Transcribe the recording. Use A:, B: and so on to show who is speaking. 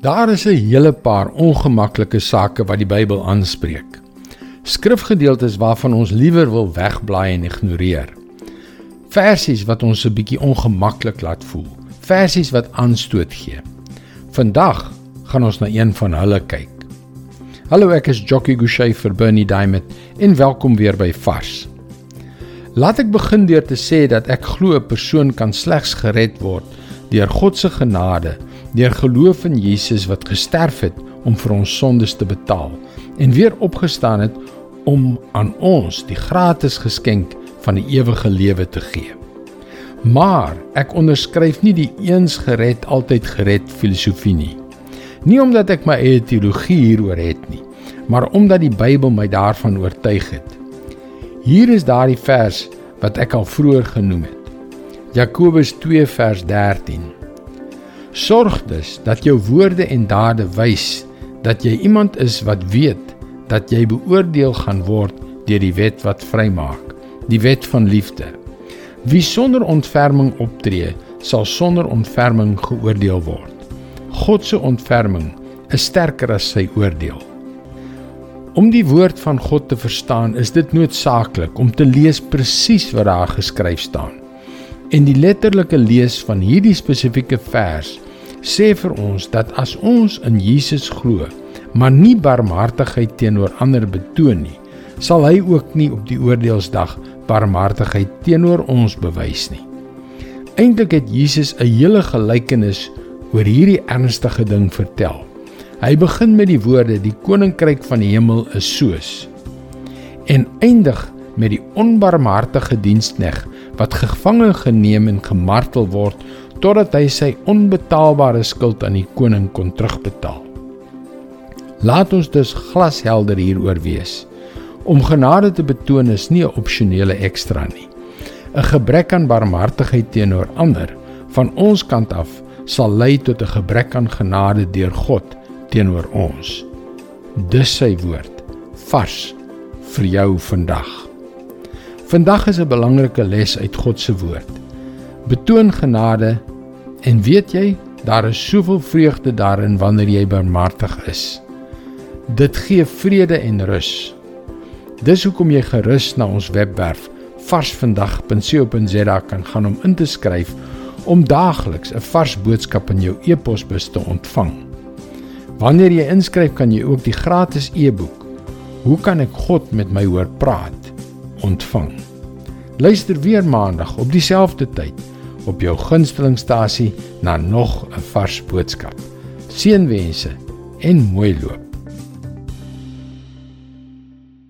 A: Daar is 'n hele paar ongemaklike sake wat die Bybel aanspreek. Skrifgedeeltes waarvan ons liewer wil wegblaai en ignoreer. Versies wat ons 'n bietjie ongemaklik laat voel. Versies wat aanstoot gee. Vandag gaan ons na een van hulle kyk. Hallo, ek is Jockey Gouchee vir Bernie Diamond en welkom weer by Vars. Laat ek begin deur te sê dat ek glo 'n persoon kan slegs gered word deur God se genade deur geloof in Jesus wat gesterf het om vir ons sondes te betaal en weer opgestaan het om aan ons die gratis geskenk van die ewige lewe te gee. Maar ek onderskryf nie die eens gered altyd gered filosofie nie. Nie omdat ek my eie teologie hieroor het nie, maar omdat die Bybel my daarvan oortuig het. Hier is daardie vers wat ek al vroeër genoem het. Jakobus 2 vers 13. Sorg dus dat jou woorde en dade wys dat jy iemand is wat weet dat jy beoordeel gaan word deur die wet wat vrymaak, die wet van liefde. Wie sonder ontferming optree, sal sonder ontferming geoordeel word. God se ontferming is sterker as sy oordeel. Om die woord van God te verstaan, is dit noodsaaklik om te lees presies wat daar geskryf staan. En die letterlike lees van hierdie spesifieke vers sê vir ons dat as ons in Jesus glo, maar nie barmhartigheid teenoor ander betoon nie, sal hy ook nie op die oordeelsdag barmhartigheid teenoor ons bewys nie. Eintlik het Jesus 'n hele gelykenis oor hierdie ernstige ding vertel. Hy begin met die woorde: "Die koninkryk van die hemel is soos" en eindig met die onbarmhartige dienskneg wat gevange geneem en gemartel word totdat hy sy onbetaalbare skuld aan die koning kon terugbetaal. Laat ons dus glashelder hieroor wees. Om genade te betoon is nie 'n opsionele ekstra nie. 'n Gebrek aan barmhartigheid teenoor ander van ons kant af sal lei tot 'n gebrek aan genade deur God teenoor ons. Dis sy woord vars vir jou vandag. Vandag is 'n belangrike les uit God se woord. Betoon genade en weet jy, daar is soveel vreugde daarin wanneer jy barmhartig is. Dit gee vrede en rus. Dis hoekom jy gerus na ons webwerf varsvandag.co.za kan gaan om in te skryf om daagliks 'n vars boodskap in jou e-posbus te ontvang. Wanneer jy inskryf, kan jy ook die gratis e-boek Hoe kan ek God met my hoor praat ontvang. Luister weer maandag op dieselfde tyd op jou gunstelingstasie na nog 'n vars boodskap. Seënwense en mooi loop.